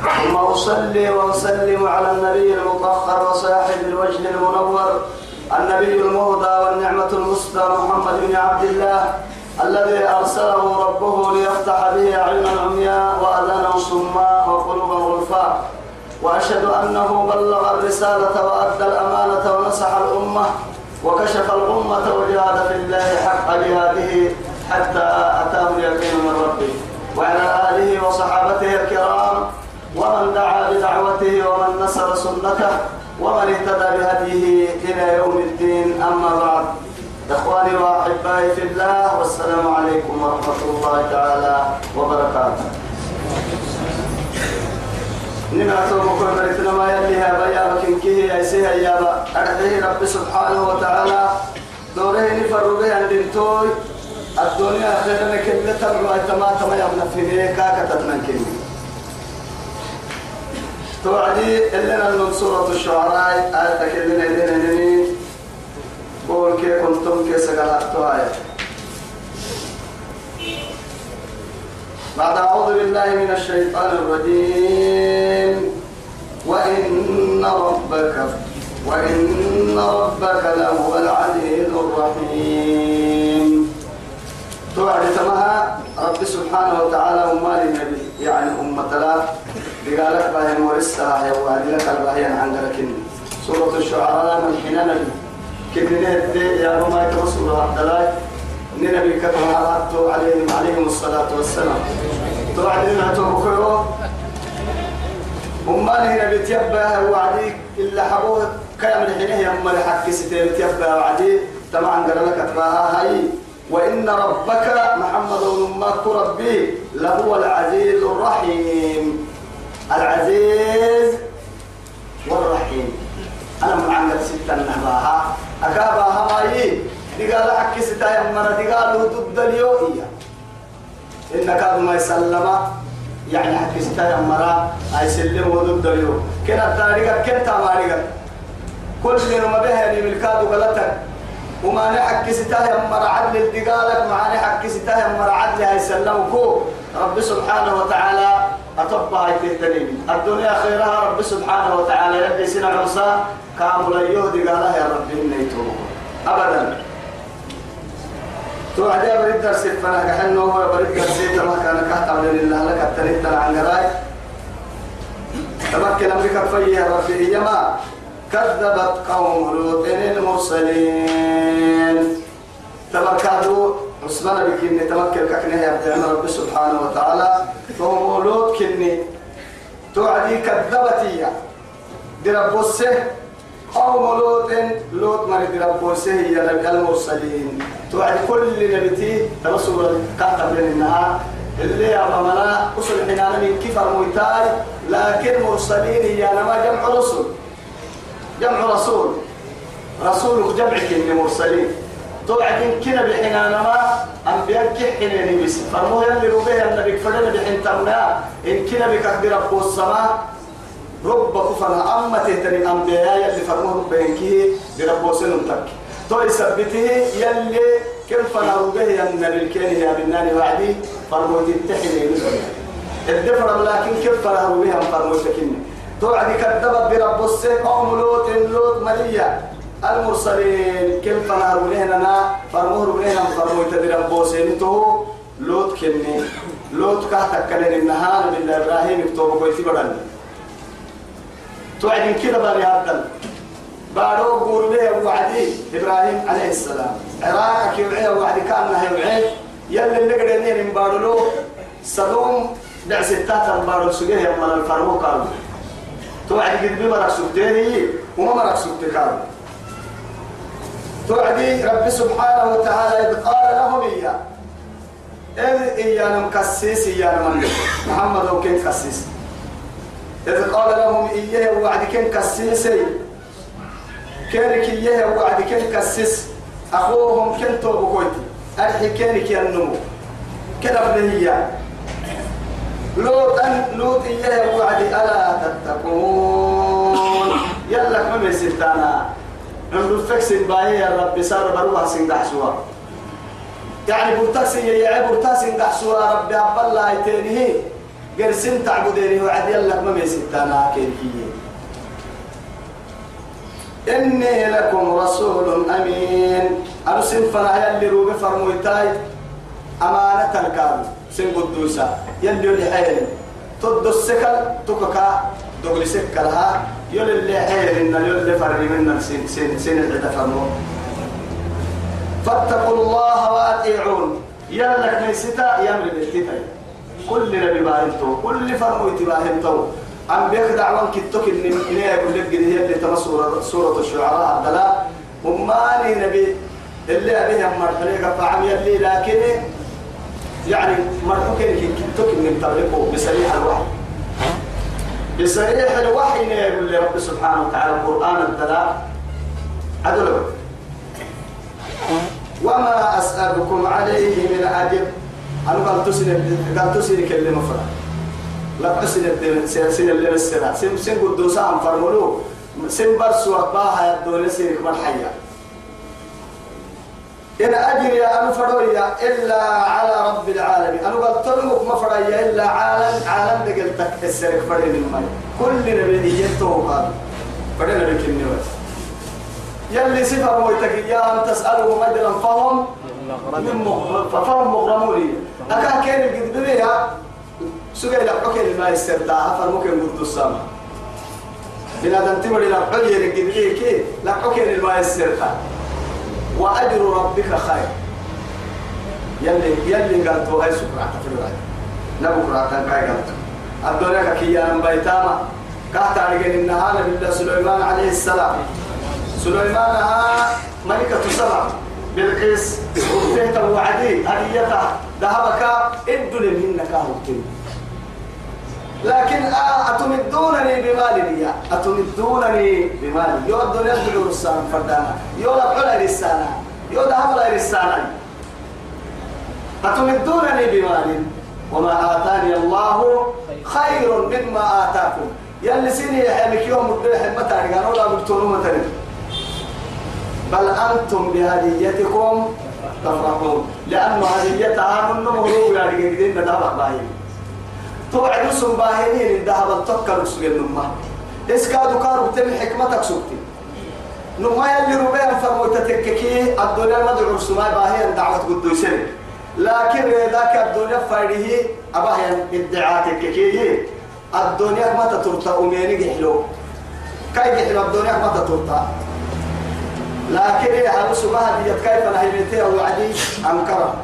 ثم أصلي وأسلم على النبي المطهر وصاحب الوجه المنور النبي المهدى والنعمة المسدى محمد بن عبد الله الذي أرسله ربه ليفتح به أعينا عمياء وأذانا صماء وقلوبا غلفاء. وأشهد أنه بلغ الرسالة وأدى الأمانة ونصح الأمة وكشف الأمة وجاهد في الله حق جهاده حتى أتاه اليقين من ربه. وعلى آله وصحابته الكرام ومن دعا بدعوته ومن نصر سنته ومن اهتدى بهديه إلى يوم الدين أما بعد. إخواني وأحبائي في الله والسلام عليكم ورحمة الله تعالى وبركاته. نمعتو بكل بريتنا ما يليها بيا بكين كيه يسيها يابا أرحيه رب سبحانه وتعالى. دوره نفر عند الدنيا خيرنا كلمة تبعوا تما تما يبنى في كتبنا كلمة. توعدي إلنا من سورة الشعراء آية كلمة إلينا نمين قول كي كنتم كي سقلاتها بعد أعوذ بالله من الشيطان الرجيم. وإن ربك وإن ربك لهو العزيز الرحيم. توعد تمها رب سبحانه وتعالى وما للنبي يعني أمة لا. بقالك باهي مورسها يا وادي لك الباهي عن لكن سورة الشعراء من نبي. كبرنا يا رما عبد الله. نبي كتب عليهم عليهم الصلاة والسلام. توعد لنا توبكرو أمال هنا بتيبها وعديك إلا حبوه كلام الحين هي أمال حق ستين بتيبها وعدي. طبعا قال لك هاي. وإن ربك محمد أمك ربي لهو العزيز الرحيم. العزيز والرحيم. أنا معلم ستة نهباها أكابها ماي دقال حكي ستة يمنا. دقال ضد اليوئية إنك هذا ما يسلم. يعني حكي ستة يمنا. أيسلم ضد اليوم كنا الطريقة كنت أماريقا كل يوم بهني ملكاد وغلطك وما نحكي ستاه يمر عدل الدقالك معاني حكي ستاه يمر عدل هيسلمكو رب سبحانه وتعالى أطبع الدليل. الدنيا خيرها رب سبحانه وتعالى. يبدي سنة عصا كامل يهدي قالها يا رب إني أبدا. توعد يا بريد درس فانا كحنو هو بريد درس ما كان كهتم لله لك التريد عن قراي. تمكن أمريكا فيها رفيع ما كذبت قوم لوط المرسلين. تبركاتو عثمان بكني تمكن ككنه يا رب سبحانه وتعالى. فهم لوط كني. توعدي كذبتي دربوسه قوم لوط لوط ما دربوسه يا المرسلين. توعد كل نبتي. توصل كاتب لنا. اللي أمامنا أصل حنانا من كفر مويتاي. لكن مرسلين يا نما جمع رسل. جمع رسول. رسول جمع كن مرسلين. توعد كنا بحنانا ما أنبياء كحنين بس فرمو يلي ربيه النبي فدنا بحن تمنا إن كنا بكبر أبو السماء رب كفنا. أما تهتني أنبياء يلي فرمو ربين كي بربو سنم تك تو يثبته يلي كم فنا ربيه النبي الكين يا بناني وعدي فرمو تتحني الدفر لكن كيف فنا ربيه فرمو تكني توعد كذبت برب السيف قوم لوط لوط مليا. المرسلين كم فنهر لهنا فرمور لهنا فرمو تدرب بوسين تو لوط كني. لوط كهتك كلن النهار بالله إبراهيم يكتب كويتي بدن توعد كذا بني هذا بارو له وعدي إبراهيم عليه السلام. عراقك يوعي وعدي كان يوعي يلي اللي قدرين بارلو سلوم دع ستات بارو سجيه يوم الفرمو قالوا. توعد قد بمرق سبتيني وما مرق سبتكار توعدي رب سبحانه وتعالى إذ قال لهم إياه. إذ إيانا مكسيس إيانا من محمد هو كين كسيس. إذ قال لهم إياه وعد كين كسيسي كيرك إياه وعد كن كسس أخوهم كن توبو كويتي. أرحي كيرك ينمو كده هي لوط أن لوط إياه وعد ألا تتقون. يلا ما بيستانا عند الفكس باهي يا رب صار بروح سنجح سوا. يعني برتاسي يا برتاسي سنجح سوا ربي أبلا يتنيه قرسن تعبديني وعد يلا ما بيستانا كيفية إني لكم رسول أمين. أرسل فنا يلي روبي فرمويتاي أمانة الكامل سن قدوسا يلي اللي حيل تدو السكر تككا دغلي سكرها يلي اللي حيل إن يلي فرمي من سن سن سن اللي فاتقوا الله وأطيعون. يلك ميستا يمر بالتتاي كل نبي باهنتو كل فرمو يتباهنتو أم بيك دعوان كتوك إن إني أقول لك هي اللي تما سورة, سورة الشعراء. عبدالله أماني نبي. اللي أبيها مرحليك فعم يلي لكن يعني مرحوك إن كتوك إن تطلقه بسريح الوحي. بسريح الوحي يقول لرب سبحانه وتعالى القرآن الدلاء أدلو وما أسألكم عليه من أجر. أنا قال تسني قال تسني كلمة فرق لا تسن الدين سن اللي السنة سن سن قدوسا عم فرمولو. سن برسو أخباها يدون سن كمان حيا إن أجري أنا فرويا إلا على رب العالمين. أنا لهم ما فرويا إلا عالم عالم دقلتك السرك فرين المي كل نبي يتوه قال فرين بكني بس يلي صفة مويتك إياهم تسألهم أجرا فهم فهم مغرمون أكا كان القدر بها سجى إلى حكي ما يستردع فرمكن قد السما بلا دنتمر إلى حكي القدر كي؟ لا حكي ما يستردع وأجر ربك خير. يلي يلي قالتوا هاي سكرة تفرع نبو كرة كاي قالتوا الدنيا كيان بيتاما كهت على النهار بالله سليمان عليه السلام. سليمان ها ملكة سبع. بالقيس وفيه توعدي هديتها. ذهبك ادل منك اهلتين لكن أتمدونني بمال لي. أتمدونني بمال يو الدنيا يدعو رسالة فردانا يو لبعلا رسالة. يو ذهب رسالة. أتمدونني بمال. وما آتاني الله خير مما آتاكم. يلي سيني يحيمك يوم الدرح متى قالوا لا بكتونوا متى بل أنتم بهديتكم تفرحون. لأن هديتها من نمو يعني قدين ندابك باهي. توعد سن باهينين الذهب التوكل سجن نما إسكادو كارو تم حكمتك سبتي. نما يلي ربيع فرموت تككي الدنيا مدعو سماي باهي دعوة قدوسين لكن ذاك الدنيا فايده أباهي ادعاء تككي. الدنيا ما تترطى أميني جحلو كاي جحلو الدنيا ما تترطى لكن يا سبحانه كيف نهيمته وعدي أنكره.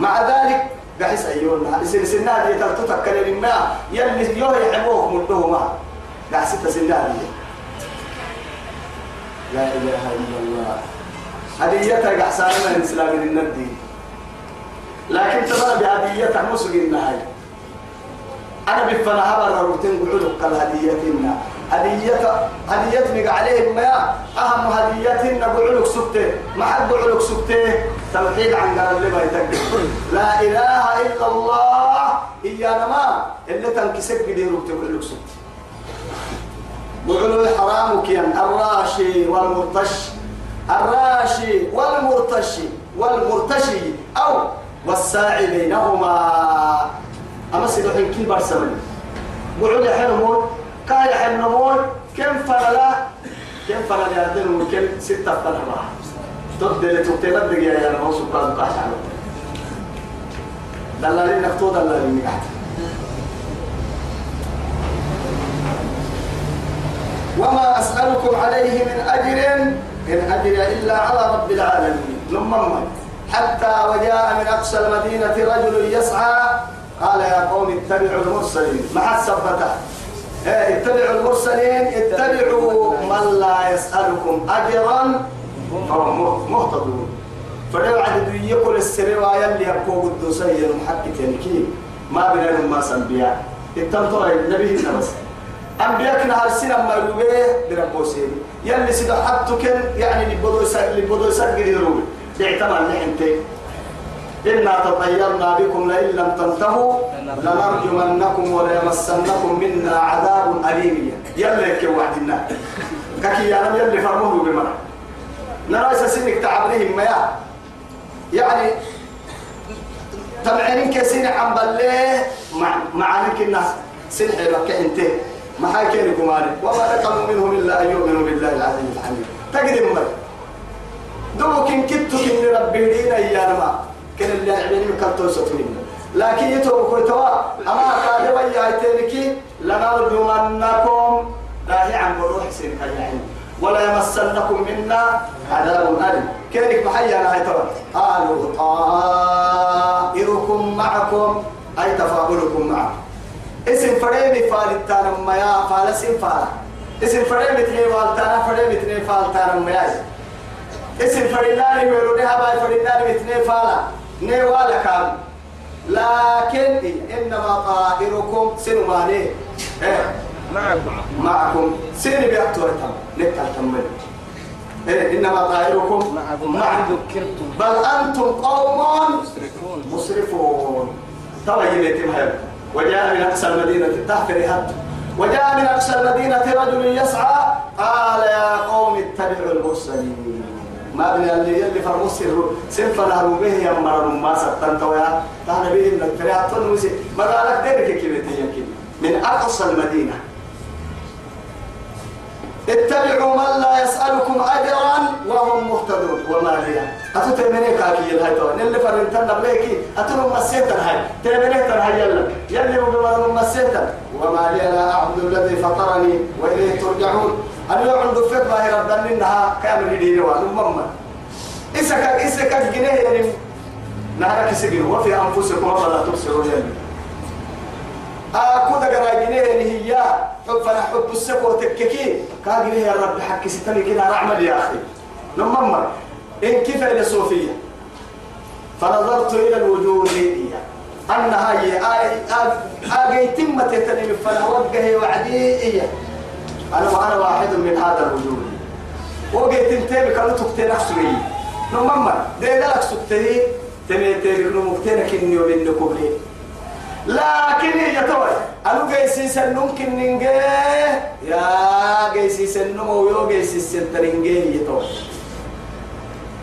مع ذلك قحس أيونا سن سنة دي تلتو تكلم ما يلي يوه يحبوك مدوه ما. قحس سنة دي. لا إله إلا الله. هديتها قحسانة من إسلام الندي لكن ترى بهديتها مسق النهاية أنا بفنا هبر روتين قعدوا قال هديتنا. هدية هدية عليهم ما. أهم هدية نقولك سبته. ما حد قولك سبته. توحيد عن قال اللي لا إله إلا الله. إيانا ما. اللي تنكسك قديرك تقولك سبته بقولوا الحرام كيان. الراشي والمرتش الراشي والمرتشي والمرتشي. أو والساعي بينهما. أما سيدوحين كل برسمني بقول حلمون كاي حلمون كم فلا كم فلا يردن وكم ستة فلا تبدأ لتبتلت دقيقة يا رب سبحانه وتعالى دلالين نكتو دلالين نكتو وما أسألكم عليه من أجر إن أجري إلا على رب العالمين. لما حتى وجاء من أقصى المدينة رجل يسعى. قال يا قوم اتبعوا المرسلين. مع السبتة إيه اتبعوا المرسلين. اتبعوا من لا يسألكم أجرا فهم مهتدون. فلو عدد يقول السرير اللي يبقوا قدوسيا محكي تنكي ما بينهم ما سنبيا التنطر النبي بس. أنبياء نهار سنة ما يرويه بربوسين يلي سيدا حتى يعني لبدو يسر لبدو يسر قدروا اعتمر لحنتين إنا تطيرنا بكم لئن لم تنتهوا لنرجمنكم وليمسنكم منا عذاب أليم. يلا يكي وعدنا ككي يا يلي فرموه بمرة. نرى سنك تعبريهم ما يعني تبعين كسين عم بليه مع معانك الناس سنحي لك انت. ما كان كمالي وما نقموا منهم إلا أن يؤمنوا بالله العظيم الحميد. تقدم مر دوك إن كنت كن ربي دينا يا ما. كان اللي يعملني كنتو ستوين لكن يتوب كويتوا أما قال ويا ايتينك لنرجمنكم لا هي عن روح سين يعني ولا يمسنكم منا عذاب أليم. كانك محيا أنا هاي قالوا طائركم معكم أي تفاؤلكم معكم اسم فريمي فالتانا ميا فالسين فالا اسم فريمي تني فالتانا فريمي تني فالتانا ميا اسم فريناني ويروني هباي فريناني تني فالا. نيوالا كان. لكن إنما طائركم سنماني إيه. معكم معكم. سيني بيأتوا نكال تمني إيه إنما طائركم معكم معكم. ما ذكرتم. بل أنتم قوم مسرفون. مسرفون. ترى يلتم هذا وجاء من أقصى المدينة. تحت رهب وجاء من أقصى المدينة رجل يسعى. قال يا قوم اتبعوا المرسلين. ما بني اللي يلي فرمسر سنفنا به يا مرر ما ستنت ويا. تانا به من الفريات تنوسي. ما قالك ديرك كلمتين يمكن من أقصى المدينة. اتبعوا من لا يسألكم أجرا وهم مهتدون. وما هي أتو تيمني كاكي يلهي تو نلي فرنتنا بليكي أتو مسيتا هاي. تيمني تنهي يلا. يلي مبمر مسيتا وما لي لا أعبد الذي فطرني وإليه ترجعون. أنا عند فك باهي ربنا إنها كامل هديني وأنا مما. إسكا إسكا جنيه يعني. نهارك سجن. وفي أنفسكم أفلا تبصرون يعني أكو دقرا جنيه هي. حب فلا حب السكو تككي. كاجي يا رب حكي ستني كده رعمل يا أخي. نمما إن كيف إلى صوفية. فنظرت إلى الوجوه هي. أنها هي. آجي تمة تتنمي فلا وجهي وعدي أنا وأنا واحد من هذا الوجوه وجيت تنتبه كانوا تكتين أحسني نمما ده لك سكتي. تمي تمي نمكتين كني ومن كبري لكن هي توي أنا جيسي سنون كننجي. يا جيسي سنون ويو جيسي سنترنجي هي توي.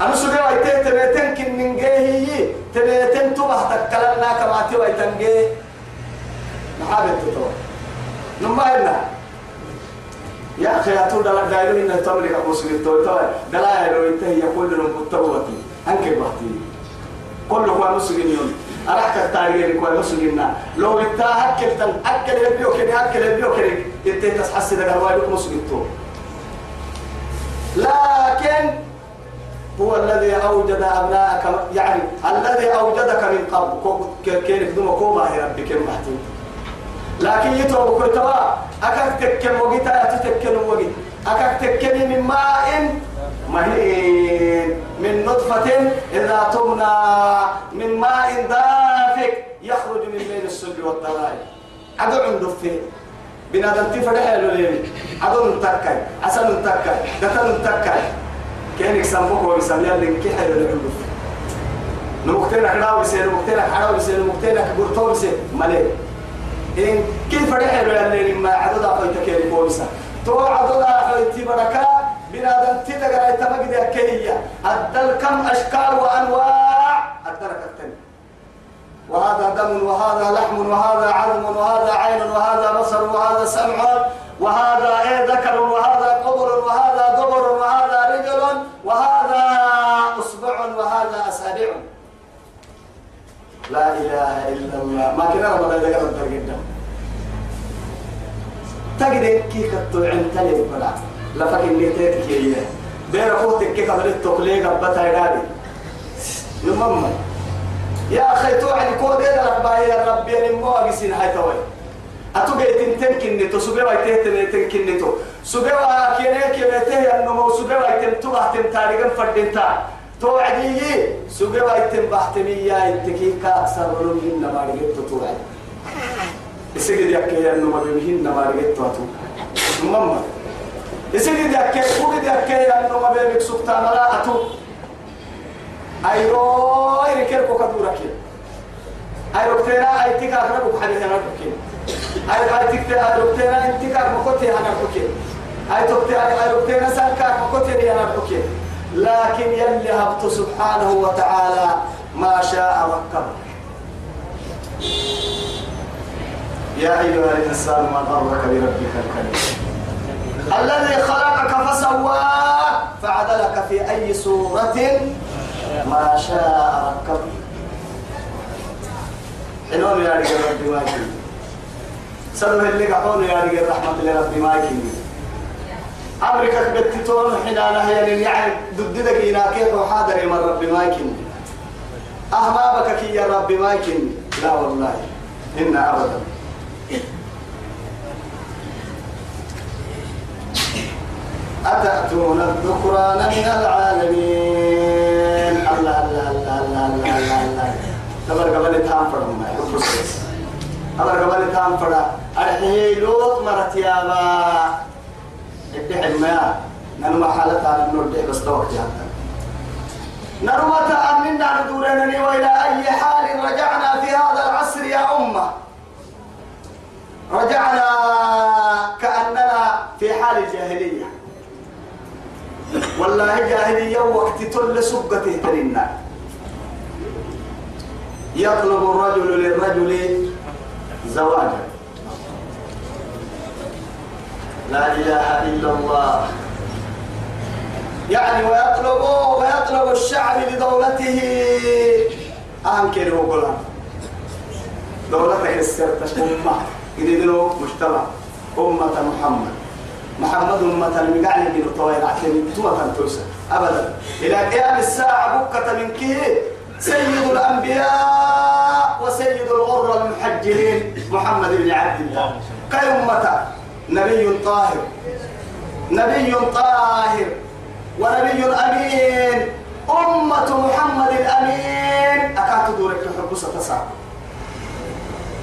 أنا سجى ويتين تبيتين كننجي هي تبيتين تبه تكلمنا كما تبي تنجي. محابة توي. نما هنا يا أخي أتول دلنا دايلو إن تملك أبو سجى توي توي. دلنا يلو ينتهي يقول لهم متوتي أنك بحتي كل هو يوم أراك التاريخ كوي مسجينا لو إنت أكل تن أكل يبيو كني أكل يبيو كني إنت تحس ده قالوا لك مسجيتو لكن هو الذي أوجد أبناءك يعني الذي أوجدك من قبل. كيف دوما كوما هي ربك المحتوى لكن يتوب كتوا أكاك تكن وقتا تتكن وقت. أكاك تكن من ماء مهين من نطفة إذا تمنى من ماء دافك يخرج من بين السلب والضلال عدو عنده في بنادم تفرح له ليه عدو نتكاي عسل نتكاي دتن نتكاي كان يسموك ويسمي اللي كي حلو عنده نمكتنا حلاوة بسير نمكتنا حلاوة بسير نمكتنا كبرتو بسير مليه إن كيف فرح له اللي ما عدو قوي تكيري كويسة تو قوي تبركا الدل كم أشكال وأنواع؟ الدرك التاني وهذا دم وهذا لحم وهذا عظم وهذا عين وهذا بصر وهذا سمع وهذا إيه ذكر وهذا قبر وهذا دبر وهذا رجل وهذا اصبع وهذا اصابع لا إله إلا الله. ما كنا رمضان ذكر الدرجه تجد كيف تطعن تلي بلا لا فكر نيتك هي بين أخوتك كيف قبل التقليد ربتها يداري يمم يا أخي توعد كود يا رب يا رب يا نمو اجسين هاي توي اتوجي تنتن كنتو سبوا يتهتن تنكنتو سبوا كينه كيمته انه سبوا يتم تبع تم تاريخا فدنتا توعدي سبوا يتم بحتمي يا اتكيكا أكثر من ما رجعت توعد. يسجد يكي أنه ما بيمهن ما رجعت واتو ماما يسجد يكي فوق يكي أنه ما بيمك سكتا ملاءتو أيرو يركب كدورك أيرو ترى أي تيجا أخرج بحاجة أنا بكين أي أي تيجا أيرو ترى أنت تيجا مكوتي أنا بكين أي تكتي أيرو ترى سانكا مكوتي أنا بكين لكن يلي هبط سبحانه وتعالى ما شاء ركب يا أيها الإنسان ما غرك بربك الكريم الذي خلقك فسواك فعدلك في أي صورة ما شاء ركب حنون يا رجال ربي ما يكين سلم اللي قحون يا رجال رحمة ربي ما يكين أمريكا بتتون حنا نهي يعني ضد دقينا كيف وحاضر من ربي ما يكين أهما بك يا ربي ما يكين لا والله. إن أبدا. أتأتون الذكران من العالمين؟ الله الله الله الله الله الله الله. تبر قبل تام فرم ما تبر قبل تام فرا أرحيه لوط مرت يا با. ادعي ما ننما حالة على النور بس توقت حتى نرمى تأمنا ندورنا وإلى أي حال رجعنا في هذا العصر يا أمة. رجعنا كأننا في حال الجاهلية. والله جاهلية وقت تل سبته تلنا يطلب الرجل للرجل زواجا. لا إله إلا الله. يعني ويطلب ويطلب الشعب لدولته. أنكر وقلا دولته السرتش أمة. إذن مجتمع. أمة محمد. محمد أمة المقعني من الطويل عشان توة توسع أبدا. إلى قيام الساعة بكة من كيه سيد الأنبياء وسيد الغر المحجلين محمد بن عبد الله. كي أمة؟ نبي طاهر. نبي طاهر. ونبي أمين. أمة محمد الأمين. أكاد دورك الحب ستسع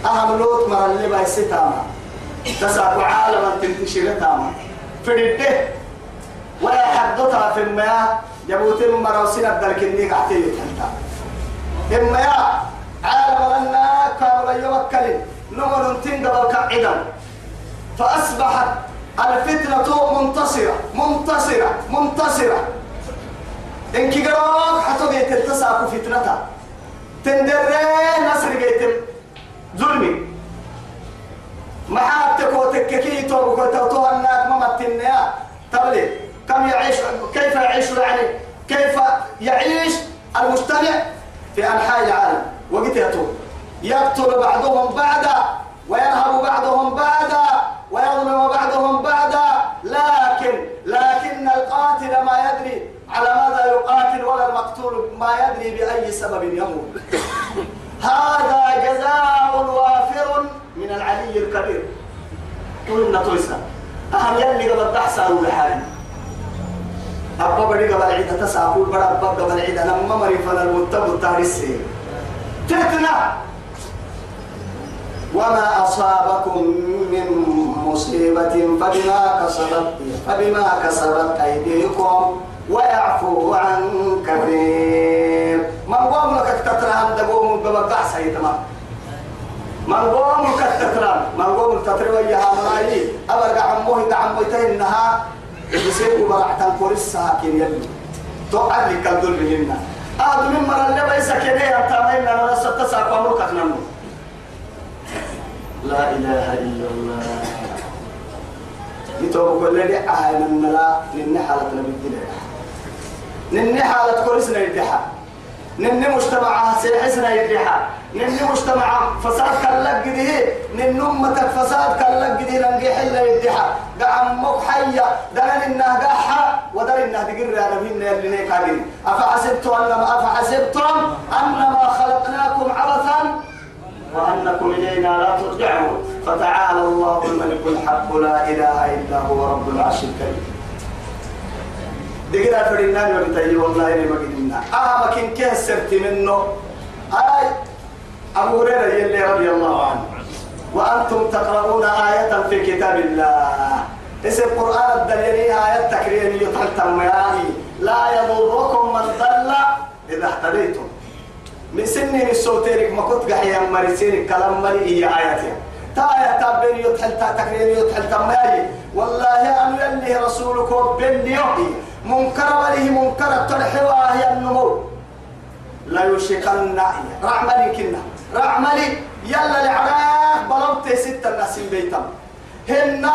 أهم لوت مر اللي بايسي تاما تسع عالما تنتشر تاما. الده ولا حدثها في المياه. جبوت مروسين الدلك اللي قاعدين يتحدث المياه عالم لنا كامل يوكل نمر تنقبل كعدا فأصبحت الفتنة منتصرة. منتصرة. منتصرة. إن كي قرأك حتى بيت التساق فتنة. تندرين نصر بيت. ظلمي. ما حابتك وتككي توبك وتوتوها الناك ما متنيا. تبلي كم يعيش كيف يعيش يعني؟ كيف يعيش المجتمع في أنحاء العالم؟ وقت يتوب يقتل بعضهم بعدا وينهب بعضهم بعدا ويظلم بعضهم بعدا. لكن لكن القاتل ما يدري على ماذا يقاتل ولا المقتول ما يدري بأي سبب يموت. هذا جزاء وافر من العلي الكبير. قلنا تويسا أهم يلي قبل تحسن لحالي أبا بدي قبل عيدة تسافر بڑا أبا قبل عيدة لما مري فلا المتب التاريسي تتنا وما أصابكم من مصيبة فبما كسبت فبما كسبت أيديكم ويعفو عن كثير. دقوم ببقع سيتما من قوم لك تترى من قوم لك تترى وياها مرايي أبرق عموه دعموه تهنها يسيبوا برعتان كوريس ساكن يلي. تقعد لك الدول بهن أهد من مرة اللي بيسا كده يبتامين أنا ستساق ومركك نمو. لا إله إلا الله. يتوب كل اللي أهل من لا نن حالة نبي الدنيا. نن حالة كورسنا يدحى نن مجتمع سيحسنا يدحى نن مجتمع فساد كاللق دي نن أمتك فساد كاللق دي لنجي حلا يدحى قام مك حيا. قاحة ودر إنها تقر على مين اللي نيك عقل أفحسبتم أنما أفحسبتم أنما خلقناكم عبثا؟ وأنكم إلينا لا ترجعون. فتعالى الله الملك الحق. لا إله إلا هو رب العرش الكريم. دقنا فرنا يرتي والله إني ما قدمنا آه ما كن كسرت منه؟ آي أبو هريرة يلي رضي الله عنه. وأنتم تقرؤون آية في كتاب الله. اسم القرآن الدليل آية تكريم يتحتم لا يضركم من ضل إذا اهتديتم. من سن السوتيرك ما كنت قحيا مرسين كلام هي آياتي. تايا تابين يتحل تكريم يتحل تماي والله أن يلي رسولك بن يوحي منكر وله منكر ترحوا هي النمو لا يشكن رعملي كنا. رعملي يلا العراق بلوت ستة الناس بيتم. هن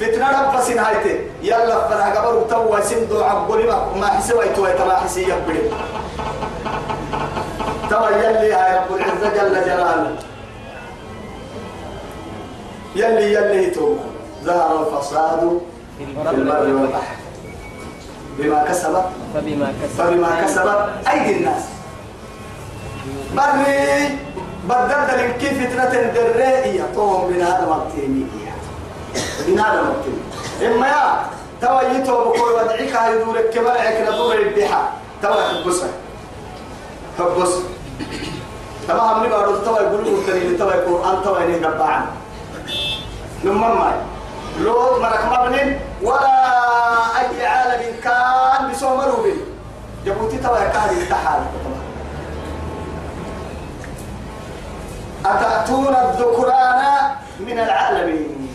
فتنة رب سنهايته يلا فلا قبر تو سندو عبولي ما حسوا يتوى تما حسي يبلي تو يلي يا رب العزة جل جلاله. يلي يلي تو ظهر الفساد في البر والبحر. بما كسبت. فبما كسبت. فبما كسبت أيدي الناس. بري بدل كيف فتنة الدرية طوم من هذا مبتيني من هذا مبتيني إما يا توا يتو بقول ودعيك هاي دورك كمرعك ندور البيحة. توا حبسها حبس تمام من بعد توا يقولوا الدليل توا القرآن توا ينهي ربعان نمم ماي لوط مرك مبنين ولا أي عالم كان بسومرو بي جبوتي توا يكاري تحال أتأتون الذكران من العالمين؟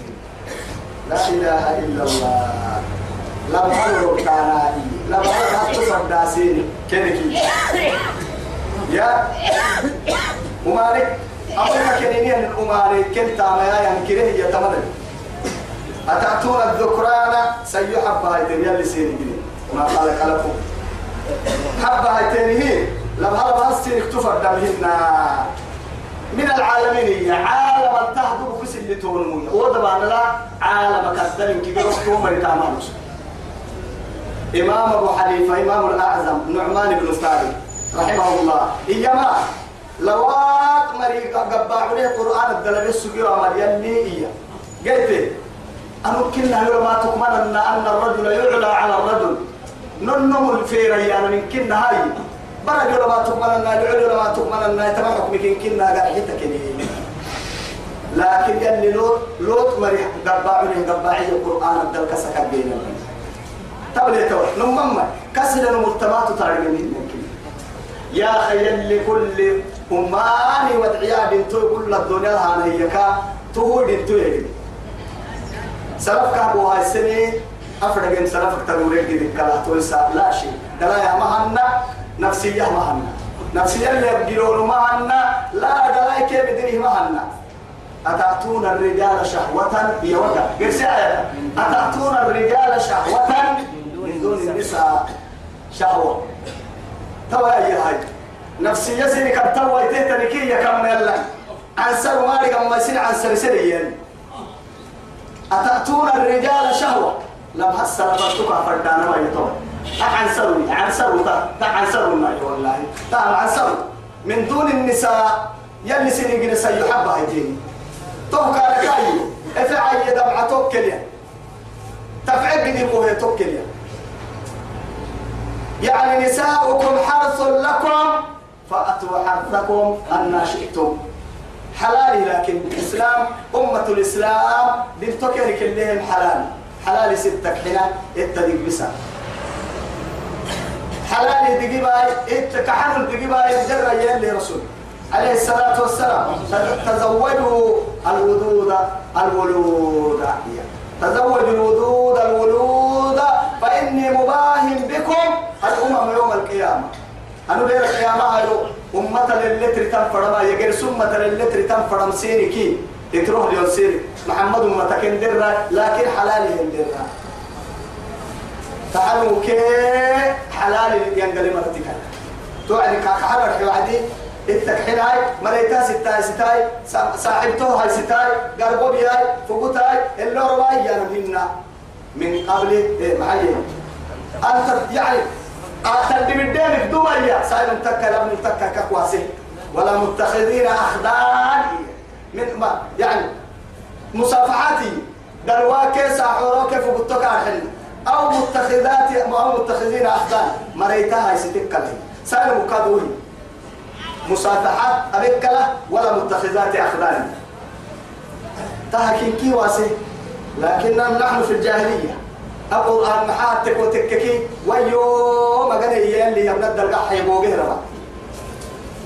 لا إله إلا الله. لا بحر كانائي لا بحر حتى صداسين كنكي يا. ومالك؟ كنيني أن الأمالك كنت عميا ينكره يتمنى أتأتون الذكران؟ سيحب هايتين يلي سيني ما قال كلفو حب هايتين هي. لما هذا بس اكتفر دمهن من العالمين هي. عالم التهدو بس اللي تونمون وضبع لا عالم كي قرصتو مريتا مانوس. إمام أبو حنيفة إمام الأعظم نعمان بن ثابت رحمه الله. إيما لوات مريقا قبع عليه قرآن الدلال السجير عمل يلي إيا قلت أنا كنا ما تكمن أن الرجل يعلى على الرجل. ننم الفيرة يعني من كنا هاي. يوم ما تكمن أن العلو ما تكمن أن يتبع حكمك كنا قاعد حتى لكن يلي لوط لوط مريح قبع عليه قبعي القرآن الدلال كسكت بيننا تبلي تو نمم. كسر المجتمعات تعلم منك. يا خير لكل أماني ودعيا بنتو كل الدنيا هانا هيكا تهود انتو يجب سلف كابو هاي السنة أفرق إن سلف تنوريك دي كلا تويسا لا شيء دلا يا مهنا نفسية مهنا نفسية اللي يبقلون مهنا لا دلا كيف بدنيه مهنا أتأتون الرجال شهوة يوجا قرسي آية أتأتون الرجال شهوة من دون النساء شهوة توا أي هاي نفسي يسير كم توا يتهتني كي يكم يلا. مالك أما يسير عن سر سريا أتأتون الرجال شهوة؟ لم حس ربطك فردانا ما سر عن سر تا سر ما والله. تا سر. من دون النساء يلي سنين سيحب هيدين توكا لكايو افعي دمعة توكليا. تفعل دي قوة توكليا. يعني نساؤكم حرث لكم فأتوا حرثكم أن شئتم. حلال لكن الإسلام أمة الإسلام دلتوكر كلهم حلال. حلال ستك حنا اتدق بسا حلال دقيباي اتكحن دقيباي جرى يلي رسول. عليه الصلاة والسلام. تزوجوا الودود الولود. تزوجوا الودود الولود. فإني مباهم بكم الأمم يوم القيامة. أنا بير القيامة هايو أمة للتر تنفرما يجر سمة للتر سيري كي يتروح ليون سيري محمد أمة كندرة لكن حلالي هندرة تعالوا كي حلال ينقل مرتك توعد كحرر حوادي التكحين هاي مريتا ستاي ستاي. صاحبته هاي ستاي. قربو بياي فقوتاي. اللور واي يا من قبل إيه معي أنت يعني أتدي بالدين بدوية سائل متكا لم متكا كقواسي. ولا متخذين أخدان. من ما؟ يعني مصافحاتي. دلواك ساحوروك فقوتك أحل أو متخذات أو متخذين أخدان. مريتا هاي ستكا سائل مكادوي. مصافحات أبكلة ولا متخذات أخدان. تهكين كي واسي لكننا نحن في الجاهلية. القرآن محاتك وتككي ويو ما قال يلي يبنى الدرقة حيبوغي ربا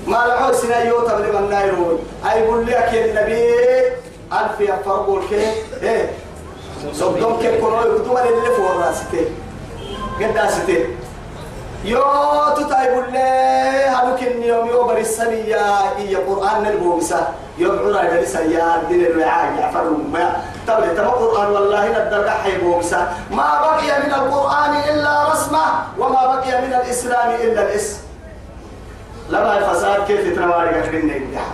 ما. لعو سنا يو تبلي من نايرون. أي بقول لك النبي ألف يا فرقول كي إيه؟ صدق كي كنوا يكتبوا اللي فوق راستي قداستي يو تتاي بقول لي هلوك اليوم يو برسالي يا قرآن البومسة عرا درس يا دين الوعاء يعفر ما. تبلي تما قرآن والله ندرك حيبومسة ما بقي من القرآن إلا رسمة وما بقي من الإسلام إلا الاسم لما الفساد كيف قتلنا الدحا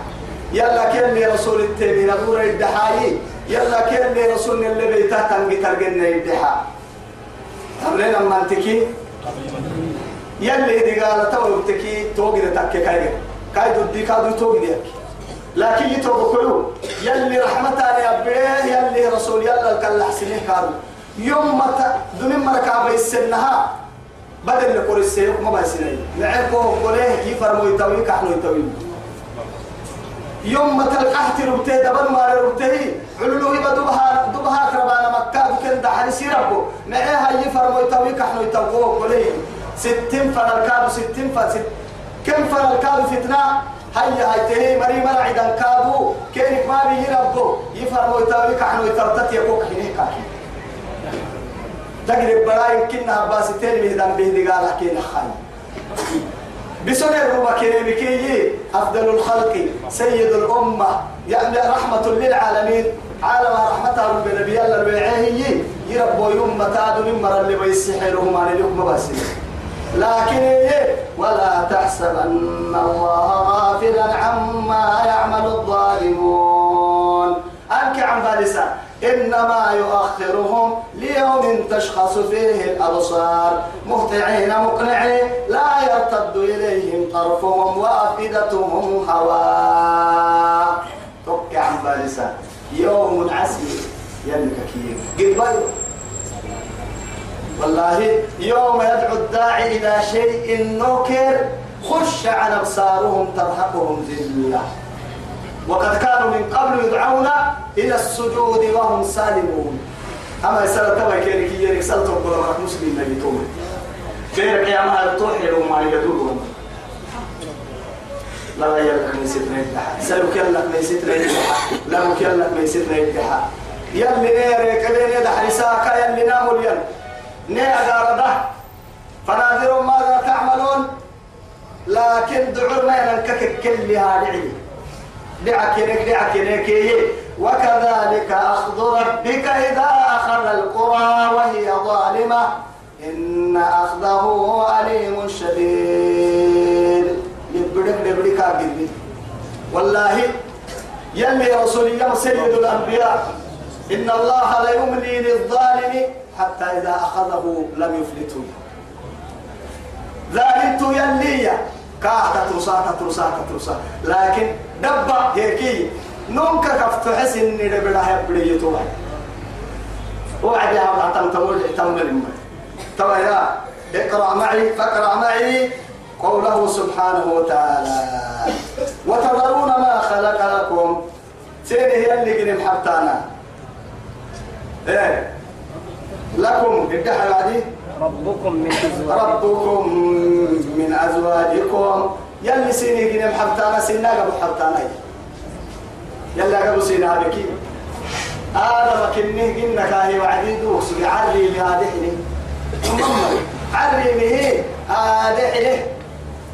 يلا كان رسول التاني نقول الدحاي يلا كان لي رسول اللي بيتا تنقي ترقنا الدحا تمرين أما انتكي؟ يلي دي قال تو تكي توقي تكي كاي كاي دي كادو توقي لكن يتوقع كله. يلي رحمتها يا أبيه يلي رسول يلا الكل حسنه كادو يوم ما دون مركب السنها بدل لكل السيوك ما بيسنين معكو قوله يفرمو يتوي كحنو يتوي يوم ما تلقحت ربته دبن ما ربته علوه بدبها دبها كربانا مكة بكن حديث ربه معها يفرمو يتوي كحنو يتوي قوله ستين فنالكاب ستين فست كم فنالكاب فتنة. هيا هيته مري مرعي دان كابو كينك ما بيجي ربه يفرمو يتوي كحنو يتوي تتيقو كحنه كحنه تقرب براي كنا باستين مهدان به قال كينا خاي. بسنة الربا كريمكي أفضل الخلق سيد الأمة. يعني رحمة للعالمين. عالم رحمة رب النبي الله البيعيه يربو يوم متاد من مر اللي بيسحرهم عن اليوم بس لكن إيه؟ ولا تحسبن الله غافلا عما يعمل الظالمون. أنك عن بالسان إنما يؤخرهم ليوم تشخص فيه الأبصار. مهطعين مقنعين لا يرتد إليهم طرفهم وأفئدتهم هواء توقع عن بالسا يوم عسير. يلك كيف. قد والله يوم يدعو الداعي إلى شيء نكر خش عن أبصارهم ترهقهم ذلة وقد كانوا من قبل يدعون إلى السجود وهم سالمون أما يسأل تبا كيرك يرك سأل تقول مرك مسلم نبي توم كيرك يا ما توحي لهم ما يدورهم لا يلك من ستنا يدحى سألوا كيلك من ستنا يدحى لا كيلك من ستنا يدحى يلي نيرك لين يدحى لساكا يلي ناموا اليل ني أدارده. فناظر ماذا تعملون؟ لكن دعوا ما ينكك كل هذه دعكنك دعكنك وكذلك أخذ ربك إذا أخذ القرى وهي ظالمة. إن أخذه أليم شديد. يبدك لبدك أجل والله يلي رسول الله سيد الأنبياء. إن الله لا يملي للظالم حتى إذا أخذه لم يفلته. ذلك يلي. كاهتا ترسا ترسا ترسا لكن دبا هيكي. نونك كفت حس اني دبلا هبلي يتوه وعد يا عبد تم تمر توا يا. اقرأ معي. فاقرأ معي. قوله سبحانه وتعالى. وتذرون ما خلق لكم سيدي هي اللي قلم حبتانا. إيه. لكم الدحر بعدين ربكم من أزواجكم. ربكم من أزواجكم. يلي سيني جنم حبتانا سينا قبل حبتانا. يلا قبل سينا بكي آدم كنه جنة كاهي وعدي دوكس عري لهذه حلي عري به هذه حلي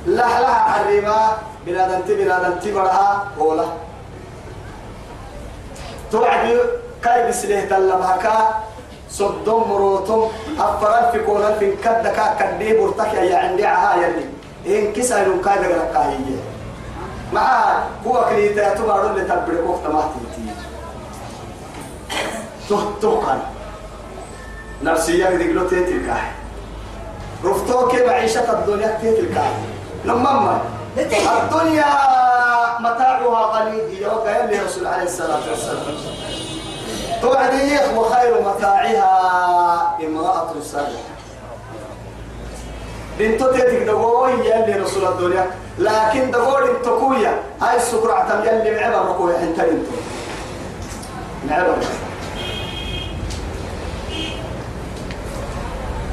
لح لح عري ما بلادن تي بلادن تي برها ولا توعد كاي بسليه تلمها صدوم مروتم أفراد في كون في كد كا كدي برتك يا عندي عها يلي. إن كسر دغرا كاي مع هو كريتا تبارو اللي تبرك وقت ما تو كان نفسية دي قلت تلك رفتوك معيشة الدنيا تلك لما الدنيا متاعها قليل يوم قال لي رسول عليه الصلاة والسلام. توعدي وخير متاعها امرأة صالحة. بنتو تيتك دقوي يلي رسول الدنيا. لكن دقول انتكويا هاي السكرة يلي معبا ركويا انت انتو. نعم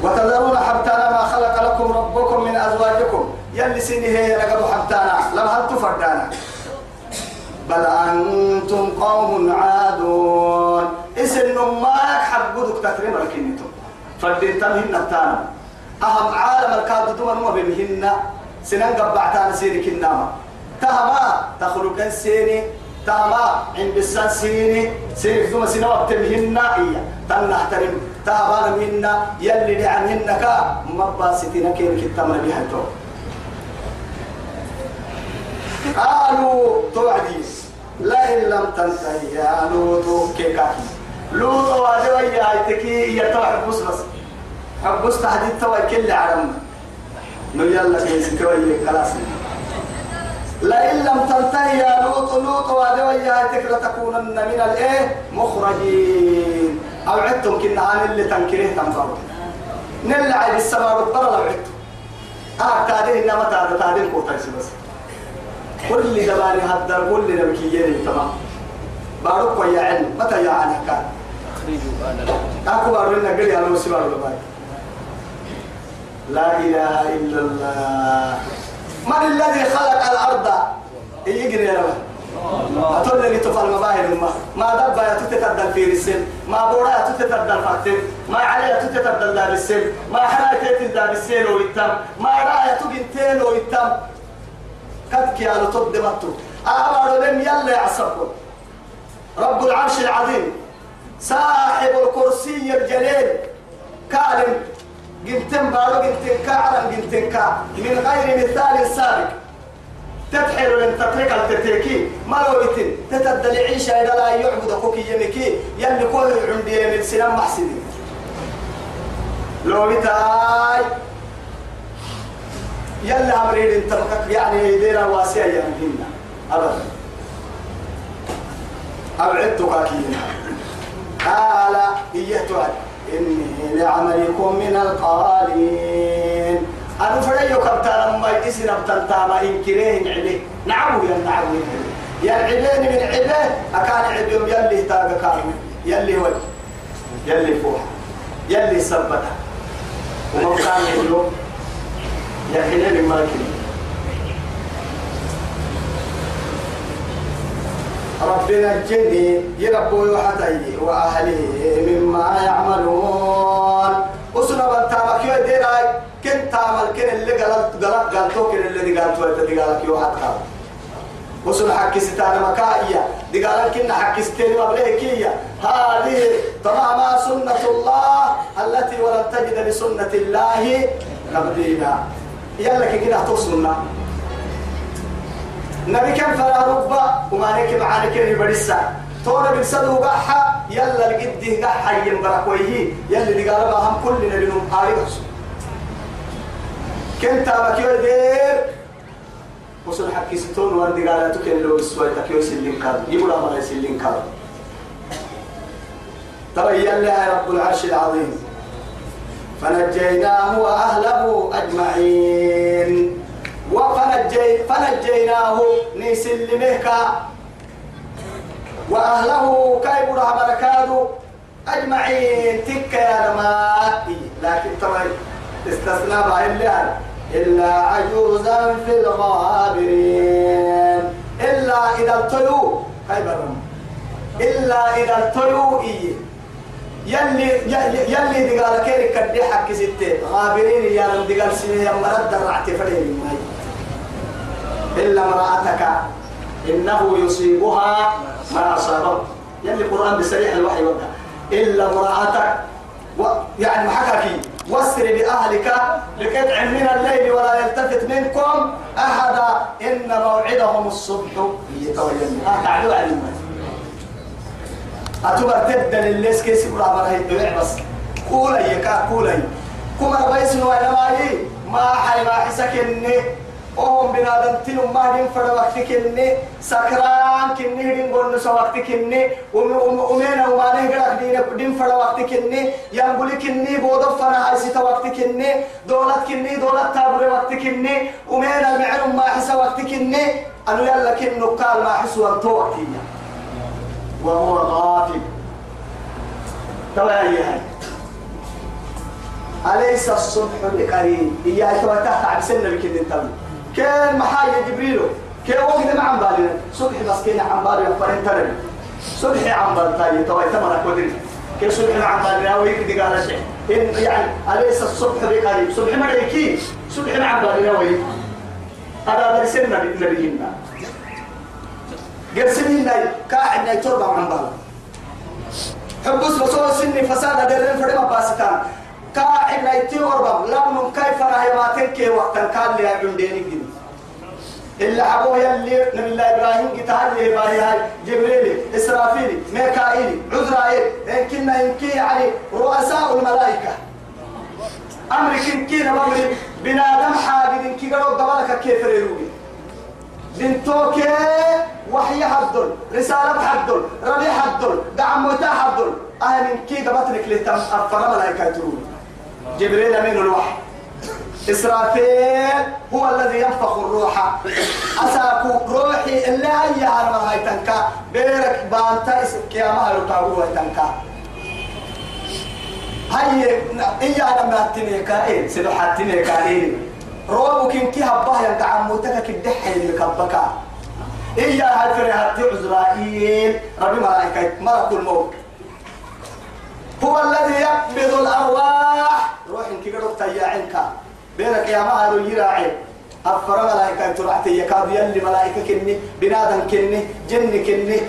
وتذرون حبتانا ما خلق لكم ربكم من أزواجكم. يلي سيني هي لقد حبتانا. لم هل تفردانا؟ بل أنتم قوم عادون. اسن ما يحب قدك تكريم الكنيتو فردين تمهن التانا أهم عالم الكاد دوما نما بمهن سنن قبعتان سيري كناما. تهما تخلق سيني. تهما عند بسان سيني. سيري دوما سنة وقت مهن إيا. تنحترم تهما مهن يلي لعنهن كا. مباستنا كين كتامنا بها تو قالوا توعديس. لئن لم تنتهي يا لوط كيكاكي. لوط وادوا يا ايتكي يا توعد بس. بس حبس تحديد توي كل عرم. نو يلا كيس توي خلاص. لئن لم تنتهي يا لوط لوط وادوا يا ايتك لتكونن من الإيه؟ مخرجين. أو عدتم كنا اللي تنكره تنفروا نلعب السماء والبر لو عدتم. آه تادين إنما تادين تادين كوتايس بس. كل دباني هدر كل نبكيين تمام بارك ويا علم. متى يا علم كان؟ أكو بارنا قل يا الباي لا إله إلا الله. من الذي خلق الأرض؟ يجري يا رب. أتول تفعل مباهر ما ما دبا تتتدل في السن ما بورا تتتدل فاتن. ما علي يا تتتدل دار السن ما تتتدل دار السن ويتم. ما رأي تجنتين ويتم. قد كيانو تبدمتو أمر لم يلا يعصبكم رب العرش العظيم. صاحب الكرسي الجليل. كالم. قلتن بارو قلتن كعرا قلتن كا. من غير مثال سابق. تتحر من تترك التتركي. ما لو قلتن تتدل عيشة إذا لا يعبد أخوك يمكي. يلي كل عندي من سنان محسنين لو بتاي. يلا أمرين انت يعني دينا واسيا يمكننا أبدا. أبعدتك أكيد. قال إيهتوان إني لعملكم من القالين. أنا فريو كبتان ما يسنا بتنتاما إن كريه عليه نعم يا نعم. يا العبين من عبه أكان عبيهم يلي تاغا كانوا يلي وجه يلي فوح يلي سبتا وما كان يقولوا يا حلال ما كنت ربنا الجني يربوا يحتي وأهلي مما يعملون. وسنا بنتامك يا ديراي كنت تعمل كن اللي قالت قالت قالتو كن اللي قالتو اللي قالك يو حتى وسنا حكي ستانا مكائية دي قالت كنا حكي ستاني مبليكية هذه تمام سنة الله التي ولن تجد لسنة الله تبديلا. يلا كده توصلنا نبي كم فلا ربا وما نك معانا كن بريسا تونا بالسدو قحا يلا لقده قحا ينبرك ويه يلا اللي قال هم كلنا بنهم قارئ كنت أبكي دير؟ وصل حكي ستون وردي قال تكن لو السوي تكيو سلين كاد يقول ما يسلين كاد تبين لها رب العرش العظيم. فنجيناه وأهله أجمعين. وفنجي فنجيناه نسلمك وأهله كيف بركاته أجمعين تك يا لما لكن طبعا استثنى بها إلا عجوزا في الغابرين. إلا إذا ابتلوا كيف إلا إذا ابتلوا إيه يلي يلي دي قال كيرك كدي حق ستة. غابرين يا رب دي قال سنة يا مرد رعت فرين ماي. إلا امرأتك إنه يصيبها ما أصابه. يلي القرآن بسريع الوحي وقع إلا امرأتك و يعني محكاكي واسر بأهلك لقطع من الليل ولا يلتفت منكم أحدا. إن موعدهم الصبح. يتوين تعالوا علمنا أتبر تبدل الليس كيس يقول عمرها يدوع بس. قولي يكا قولي. كما ربيس نوانا ماي ما حي ما حسك إني وهم بنادم تلو ما دين فرد وقت كني سكران كني دين قول نسوا وقت كني ومين وما نه قرأ دين دين فرد وقت كني ينقول كني بودو فنا عايزة وقت كني دولت كني دولت تابر وقت كني ومين المعلوم ما حس وقت كني أنو يلا كنو قال ما حس وقت وقتية وهو غافل توا هي أليس الصبح بقريب إياه تحت عبسنا بكل أنتم كان محايا جبريل كان وقت ما عم بالنا صبح مسكين عم بالنا فرين تربي صبح عم بالتاي توا تمرك ودري كيف صبح عم بالنا ويك قال شيء. إن يعني أليس الصبح بقريب صبح ما يكي صبح عم بالنا ويك هذا درسنا نبينا قاعد ناي تربة عم بالنا حبس بصور سني فساد درين فرما باستان قاعد ناي توربا لم كيف راهي ما تنكي وقتا كان لي عندي نجد إلا أبوه يلي نبي الله إبراهيم قتال لي باهي هاي جبريل إسرافيل ميكائيل عزرائيل. كنا إنكي يعني رؤساء الملائكة. أمر كن كنا بمر بنادم حاجد إنكي قالوا دبالك كيف ريروبي بنتوكي وحي حدل رسالة حدل ربي حدل دعم موتا حدل. أهل إنكي قبطنك لتم أفر ملائكة ترون جبريل أمين الوحي. إسرافيل هو الذي ينفخ الروح. أساكو روحي اللي هي هرم هاي تنكا. بيرك بانتا كياما هلوكاو هاي تنكا. هاي إيا لما تنيكا إيه سيدو حتنيكا إيه روبو كن كي هباه ينتعموتك كدحي اللي إيا هاي فريهاتي عزرائيل. ربي ملائكة ملك الموت. هو الذي يقبض الأرواح. روح إنك قدرت تياعنك بينك يا مهر يراعي أفر ملائكة ترعتي يكاد يلي ملائكة كني بنادم كني جن كني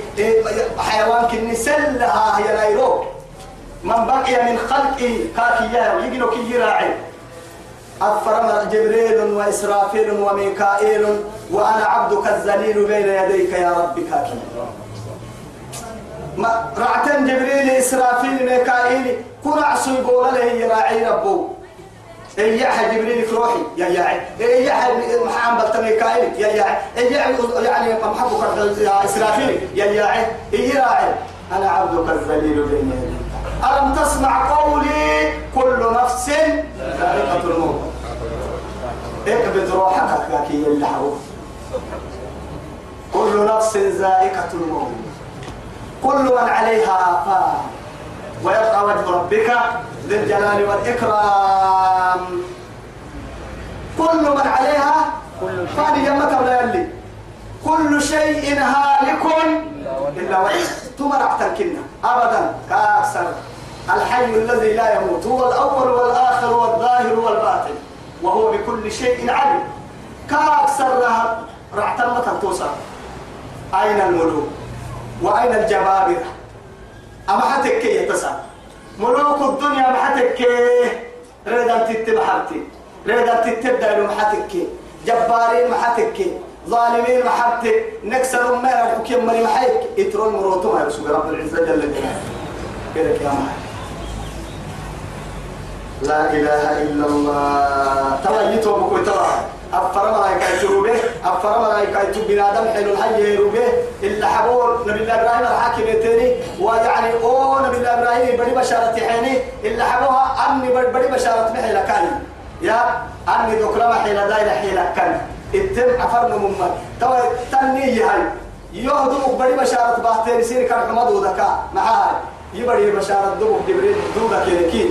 حيوان كني سلها هي لايرو من بقي من خلقه كاكي يا يجنو كي يراعي أفر جبريل وإسرافيل وميكائيل وأنا عبدك الذليل بين يديك يا رب كاكي ما رعتن جبريل إسرافيل ميكائيل كن عصو يقول له يراعي ربو. إيه يا جبريل روحي يا يا إيه يا محمد بلت ميكائيل؟ يا يا إيه يعني محبوك يا إسرافيل؟ يا يا إيه يراعي أنا عبدك الذليل بين ألم تسمع قولي كل نفس ذائقة الموت؟ اقبض روحك يا كي كل نفس ذائقة الموت. كل من عليها فان ويبقى وجه ربك ذي الجلال والإكرام. كل من عليها فان يمك ولا يلي. كل شيء هالك إلا وجهه تمرع تركنا أبدا. كأكثر. الحي الذي لا يموت. هو الأول والآخر والظاهر والباطن. وهو بكل شيء عليم. كأكثر رعتمة توصل. أين الملوك وأين الجبابرة؟ أما حتك كي يتسع ملوك الدنيا ما حتك ريدا تتبع حبتي ريدا تتبع لهم حتك جبارين ما حتك ظالمين ما حتك نكسر ما وكيم مري ما حيك. يترون مروتهم يا رسول رب العزة جل جلاله. كده يا محمد لا إله إلا الله. ترى يتوب كوي ترى أفر ملايكة يتوبه أفر ملايكة يتوب بنادم حلو الحي يروبه. إلا حبور نبي الله إبراهيم الحاكم التاني ويعني أو نبي الله إبراهيم بدي بشارة حيني. إلا حبوها أني بدي بشارة محيلة كان يا أني ذكر محيلة دايرة حيلة كان التم عفرنا مما ترى تني هاي يهدوك بدي بشارة باهتين سير كان حمد ودكا. معاي. يبدي بشارة دوك جبريل دودا كيركي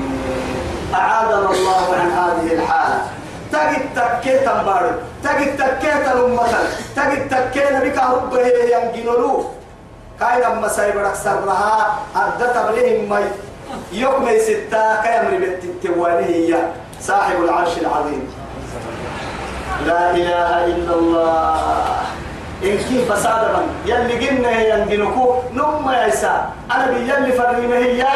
أعاذنا الله عن هذه الحالة. تجد تكيت بارد تجد تكيت الأمة تجد تكيت بك ربه ينجنلو كاين أما سايبرك سرها أدت عليهم مي. يوم يستا كيمر بالتوانه هي صاحب العرش العظيم. لا إله إلا الله. إن كيف فساد من يلي قلنا ينجنكو. نم يسا أنا بيلي فرمي هي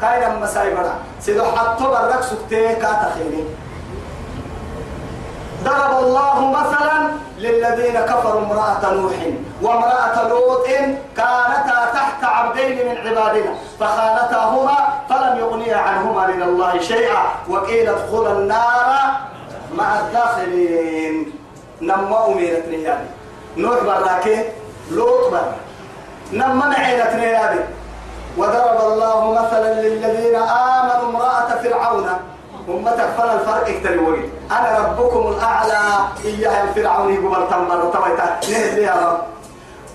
كاين أما سايبرا سيدو حطو برك كاتا خيري ضرب الله مثلا للذين كفروا امرأة نوح وامرأة لوط كانتا تحت عبدين من عبادنا. فخانتاهما فلم يغنيا عنهما من الله شيئا. وقيل ادخلا النار مع الداخلين. نما أميرت نيابي نوح براكي لوط برا نما معينت نيابي وضرب الله مثلا للذين آمنوا امرأة فرعون. أمتك فلا الفرق اكتري أنا ربكم الأعلى إياها فرعون يقبل تنبر وتويتا. نهد يا رب.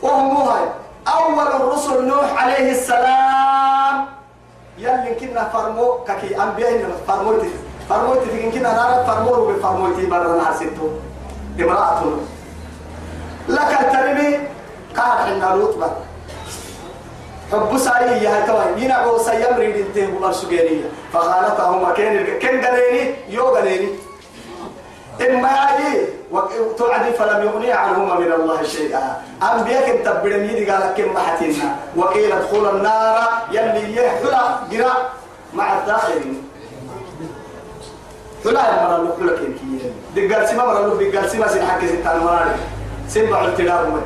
وهم هاي أول الرسل نوح عليه السلام. يلي كنا فرمو ككي أنبياء فرموتي. فرموتي كنا نارا فرمو بفرموتي برا ستو امرأة. لك الترمي قال حنا لوط بقى حب ساي يا توي ينعو سيمري دنته بمر سجينية فخانتهما كان كان قليني يو قليني إما أي وتعدي فلم يغني عنهما من الله شيئا. أنبياء كنت تبدن يدي قال كم محتنا وقيل ادخل النار يلي يحلا قرا مع الداخلين حلا يا مرة كن كي دقال سما مرة لو دقال سما سين حكي ستان مرة سنبع التلاب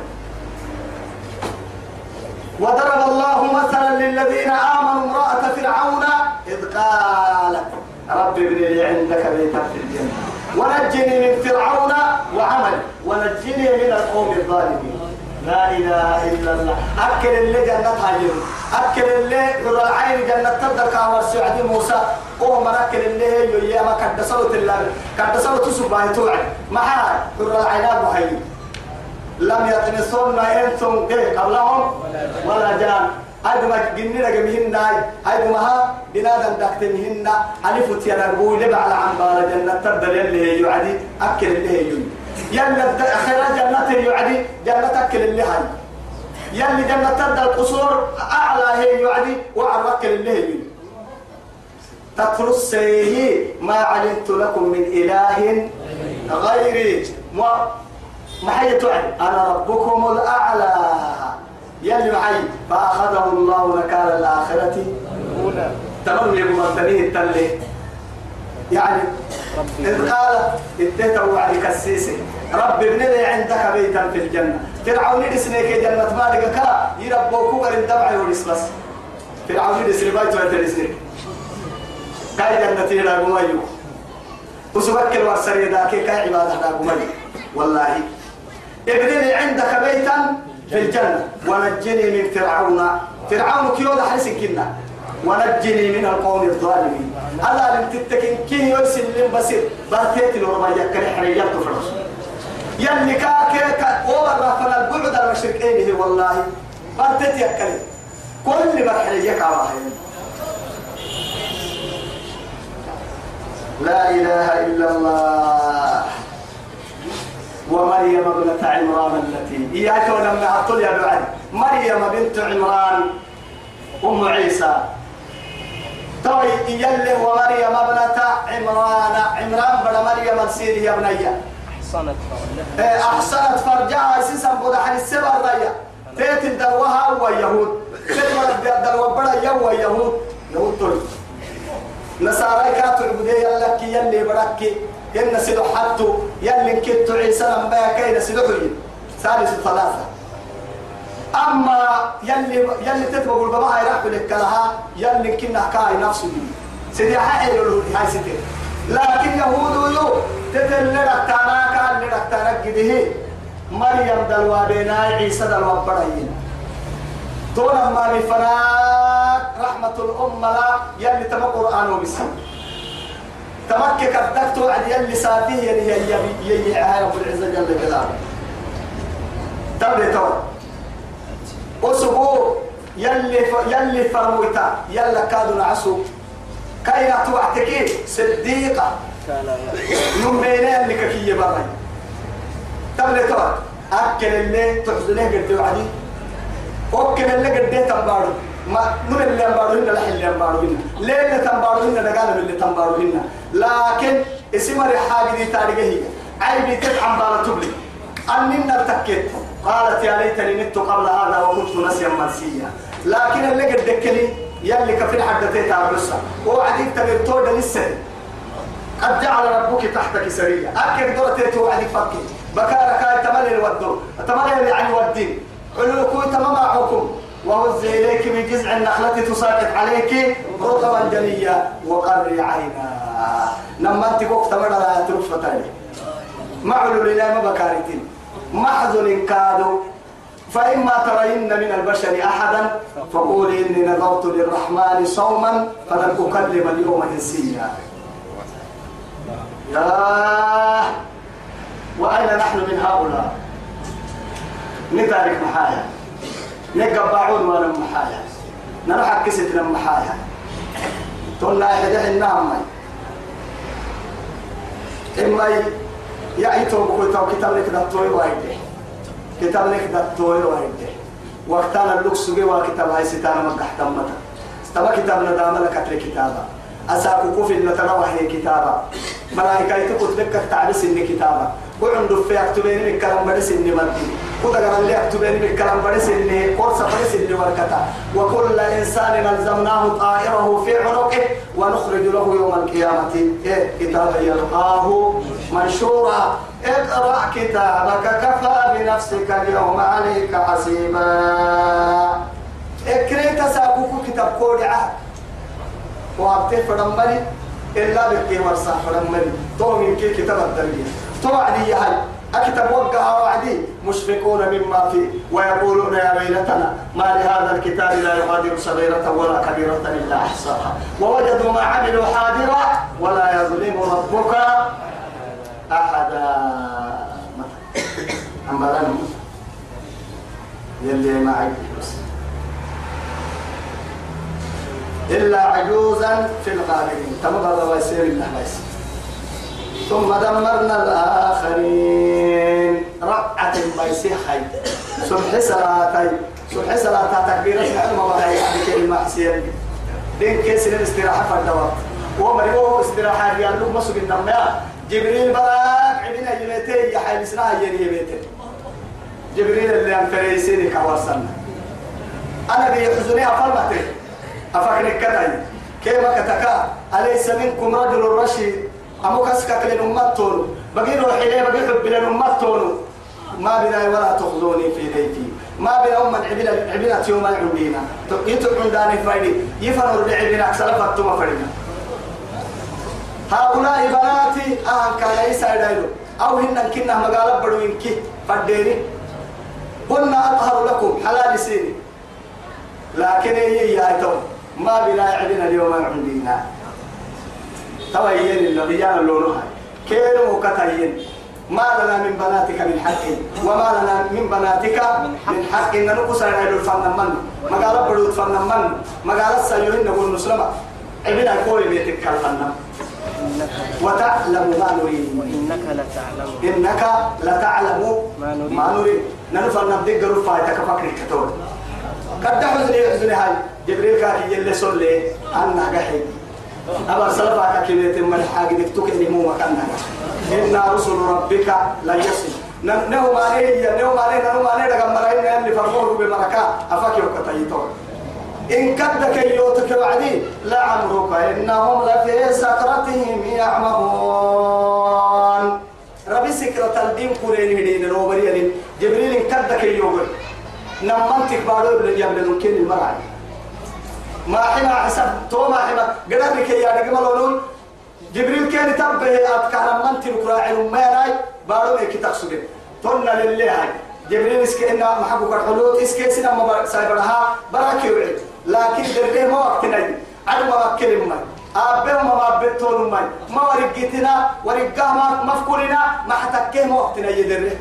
وضرب الله مثلا للذين آمنوا امرأة فرعون إذ قالت رب ابن لي عندك بيتا في الجنة ونجني من فرعون وعمل ونجني من القوم الظالمين. لا إله إلا الله. أكل اللي جنة. هاجر أكل اللي حر العين جنة تبدأ كامر سعدي موسى. أو من أكل اللي يا ما كد صوت الله كد صوت سبحانه توعد. ما حر العينات وهي لم يطمسن انس قبلهم ولا جان. هاي ما جني رجمهن ناي هاي ما ها بنادم دكتمهن ألف تيربو لبع على عمبار جنة تبدل اللي هي يعدي أكل اللي هي يلا خير جنة يعدي جنة أكل اللي هاي. يلي جنة تبدل القصور أعلى هي يعدي وعر أكل اللي هي تترس ما علمت لكم من إله غيري. ما هي تعد. أنا ربكم الأعلى. يلي معي. فأخذه الله نكال الآخرة. تمام يقول مرتبه التلي يعني إذ قال اديت وعدك السيسي. رب ابن لي عندك بيتا في الجنة. فرعون يسنيك جنة مالك كا يربوكو ورن دمع يورس بس فرعون يسني بايتو يترسني كاي جنة يلا قميو وسبك الورسري ذاك كاي عبادة قميو والله. ابنني عندك بيتا في الجنة. ونجني من فرعون. فرعون كيو حرس كنا. ونجني من القوم الظالمين. ألا لم تتكن كي يسلم بسيط باتيت لرما يكري حريات فرس يلي كاكي ورا فنا البعد المشركين هي والله. باتيت يكري كل مرحلة يكا لا إله إلا الله. ومريم ابنة عمران التي إياك ولما أطل يا بعد مريم بنت عمران أم عيسى. توي يلي ومريم ابنة عمران. عمران بن مريم سيري يا بني. أحصنت فرجها. إيه، أحسنت فرجها سيسا بودا حن السبر ضيا تيت الدروها هو يهود. تيت الدروها بدا يهو يهود. يهود تول نصارى كاتو عبدي يلا كي يلي بركي. إن سيدو حتو يلي كتو عيسى لما كينا سيدو حي ثالث الثلاثة أما يلي يلي تتبع البابا يرحب لك لها يلي كنا كاي نفسه سيدي حائل هاي سيدي. لكن يهود يو تتل لرتانا كان لرتانا قده مريم دلوا بينا عيسى دلوا برين دون ما بفراق رحمة الأمة لا يلي تم قرآن وبسم تمكك الدكتور توعد يلي سافيه يلي يلي يلي يلي رب العزة جل جلاله تبدي تو. أسبوع يلي. يلي فرموتا يلا كادوا نعسو. كاينة توعتكي صديقة. يوم بيني اللي كفي بري تبدي تو. أكل اللي تحزنه قد وعدي أكل اللي قد تنبارو ما نور اللي تنبارو هنا لحل اللي تنبارو هنا. ليه اللي تنبارو؟ هنا دقال اللي تنبارو هنا. لكن اسم الحاجة دي تاريخه. هي عيبي تدعم بالا تبلي. نرتكت قالت يا ليتني مت قبل هذا وكنت نسيا منسيا. لكن اللي قد دكني يلي كفين حدتي تعبسها وعديك تبتود لسه. قد جعل ربك تحتك سريا أكيد دورتي توعدك فكي. بكارك تملي الودو. تملي يعني ودين علوكو تمام حكم وهز إليك بجذع النخلة تساقط عليك رطبا جنيا وقري عينا. لما أنت قلت تمر لا ترفع تاني معلو لنا ما بكارتين. محزن كادوا فإما ترين من البشر أحدا فقولي إني نذرت للرحمن صوما فلن أكلم اليوم إنسيا. يا وأين نحن من هؤلاء؟ نتارك محايا؟ نقبعون وأنا محايا. نروح كستنا محايا. تقول لا يحدح النام إما يأيتو بكويتو كتاب لك دكتوري وايده كتاب لك دكتوري وايده وقتنا اللوكس جوا كتاب هاي ستانا مكحت متا استما كتاب ندام لك أتري كتابا أساكو كوفي نتنوح هي كتابا ملائكة يتقول لك تعبس إني كتابا وعند في أكتبين من كلام بدس إني مدي وده قال لي أكتبين من كلام بدس إني قرص بدس إني وركتا وكل إنسان ألزمناه طائره في عنقه ونخرج له يوم القيامة إيه كتابا يلقاه منشورا اقرأ كتابك كفى بنفسك اليوم عليك حسيبا اكريت ساقوك كتاب كود عهد فرمني إلا بكي ورسا فرمني تو من كي كتاب الدنيا تو عدي هاي أكتب وقع وعدي مشفقون مما فيه ويقولون يا ويلتنا ما لهذا الكتاب لا يغادر صغيرة ولا كبيرة إلا أحصاها. ووجدوا ما عملوا حاضرا ولا يظلم ربك أحدا. أما يلي معي إلا عجوزا في الغابرين. تمضى ويسير الله ويسير ثم دمرنا الآخرين. رقعة بيسي حي. سبح صلاتي سبح صلاة تكبيرة علم وغاية بكلمة حسين دين كيس الاستراحة فالدوات ومريوه استراحة ريال لك مسوك النمية جبريل براك عبنا جبيتين يا حي بسنا يلي بيتين جبريل اللي أنفريسيني كوارسنا أنا بيحزني أفرمتي أفكرك كتاي. كيف كتكا أليس منكم رجل رشيد أمو كسكك لنمتون بقي روحي ليه بقي حب لنمتون ما بنا ولا تخذوني في بيتي. ما بنا أم عبنا عبنا يوم العبينا يتعون داني فايدي. يفنر لعبنا سلفت ما فرنا هؤلاء بناتي أهل كان يسعى دايلو أو هن كنا مقالب بدو إنكي فديني قلنا أطهر لكم حلال سيني. لكن هي يا ما بنا عبنا اليوم عندنا توين الرجال اللون كيلو كتاين ما لنا من بناتك من حق وما لنا من بناتك من حق. إن نقص على الفن من. ما قال بدو الفن من. ما قال السيوين نقول نسلم ابن كوي بيتك الفن وتعلم ما نريد. وإنك لتعلم. إنك لتعلم ما نريد. ننفر نبدأ قرب فايتك فكر كتور. قد حزني حزني هاي. جبريل كان يلي سولي أنا قحي أبا سلفا كيميت من حاجة دكتوك اللي مو مكاننا. إن رسل ربك لا يصل. نهو مالي نهو مالي نهو مالي دقم مرأينا اللي فرموه بمركا أفاكي وكتايتون إن كدك يوتك وعدي لعمرك إنهم لفي سكرتهم يعمهون. ربي سكرة الدين كورين هدين الوبرية جبريل إن كدك يوبر نمانتك بارو يبلن ممكن المرأي ما حما حسب تو ما حما قدر كي يا دقم لونون؟ جبريل كان تبه أذكار من تنكرا علم ما راي بارو إيه تقصد. تونا لله هاي. جبريل اسك إن محبوك الحلول اسك سنا ما سايبرها براكي وعد لكن دريه ما وقت نجي عدم ما كلم ما أبيه ما بيتون ما ما ورقتنا ورقاه ما مفكورنا. ما حتكيه ما وقت نجي دريه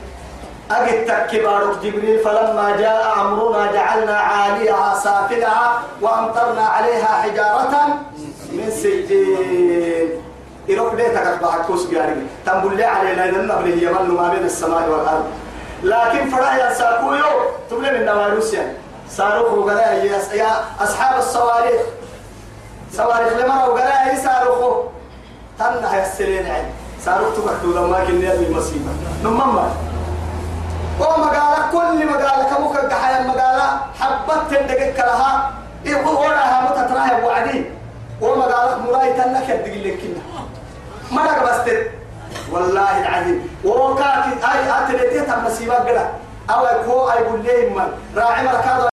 أجد تكبار جبريل فلما جاء أمرنا جعلنا عاليها سافلها وأمطرنا عليها حجارة من سجين. إروك ديتك أتبع كوس بياري تنبول لي علينا إذا النبل يمن ما بين السماء والأرض. لكن فرايا ساكويو تبلي من نواروسيا صاروخ وقلاء يا أصحاب الصواريخ. صواريخ لما وقلاء صاروخ. تنح يسلين عين. صاروخ تبكتو لما كنا المصيبة نمما ومقالة كل مقالة كموك القحايا مقالة حبت تندقك لها إيه وراها متتراهب وعدي ومقالة مرأي تنك يدق لك ما نقبست والله العظيم. وهو كاكي اي اتلتي تم نسيبا قدا أو كو اي بقول لي من راعي مركز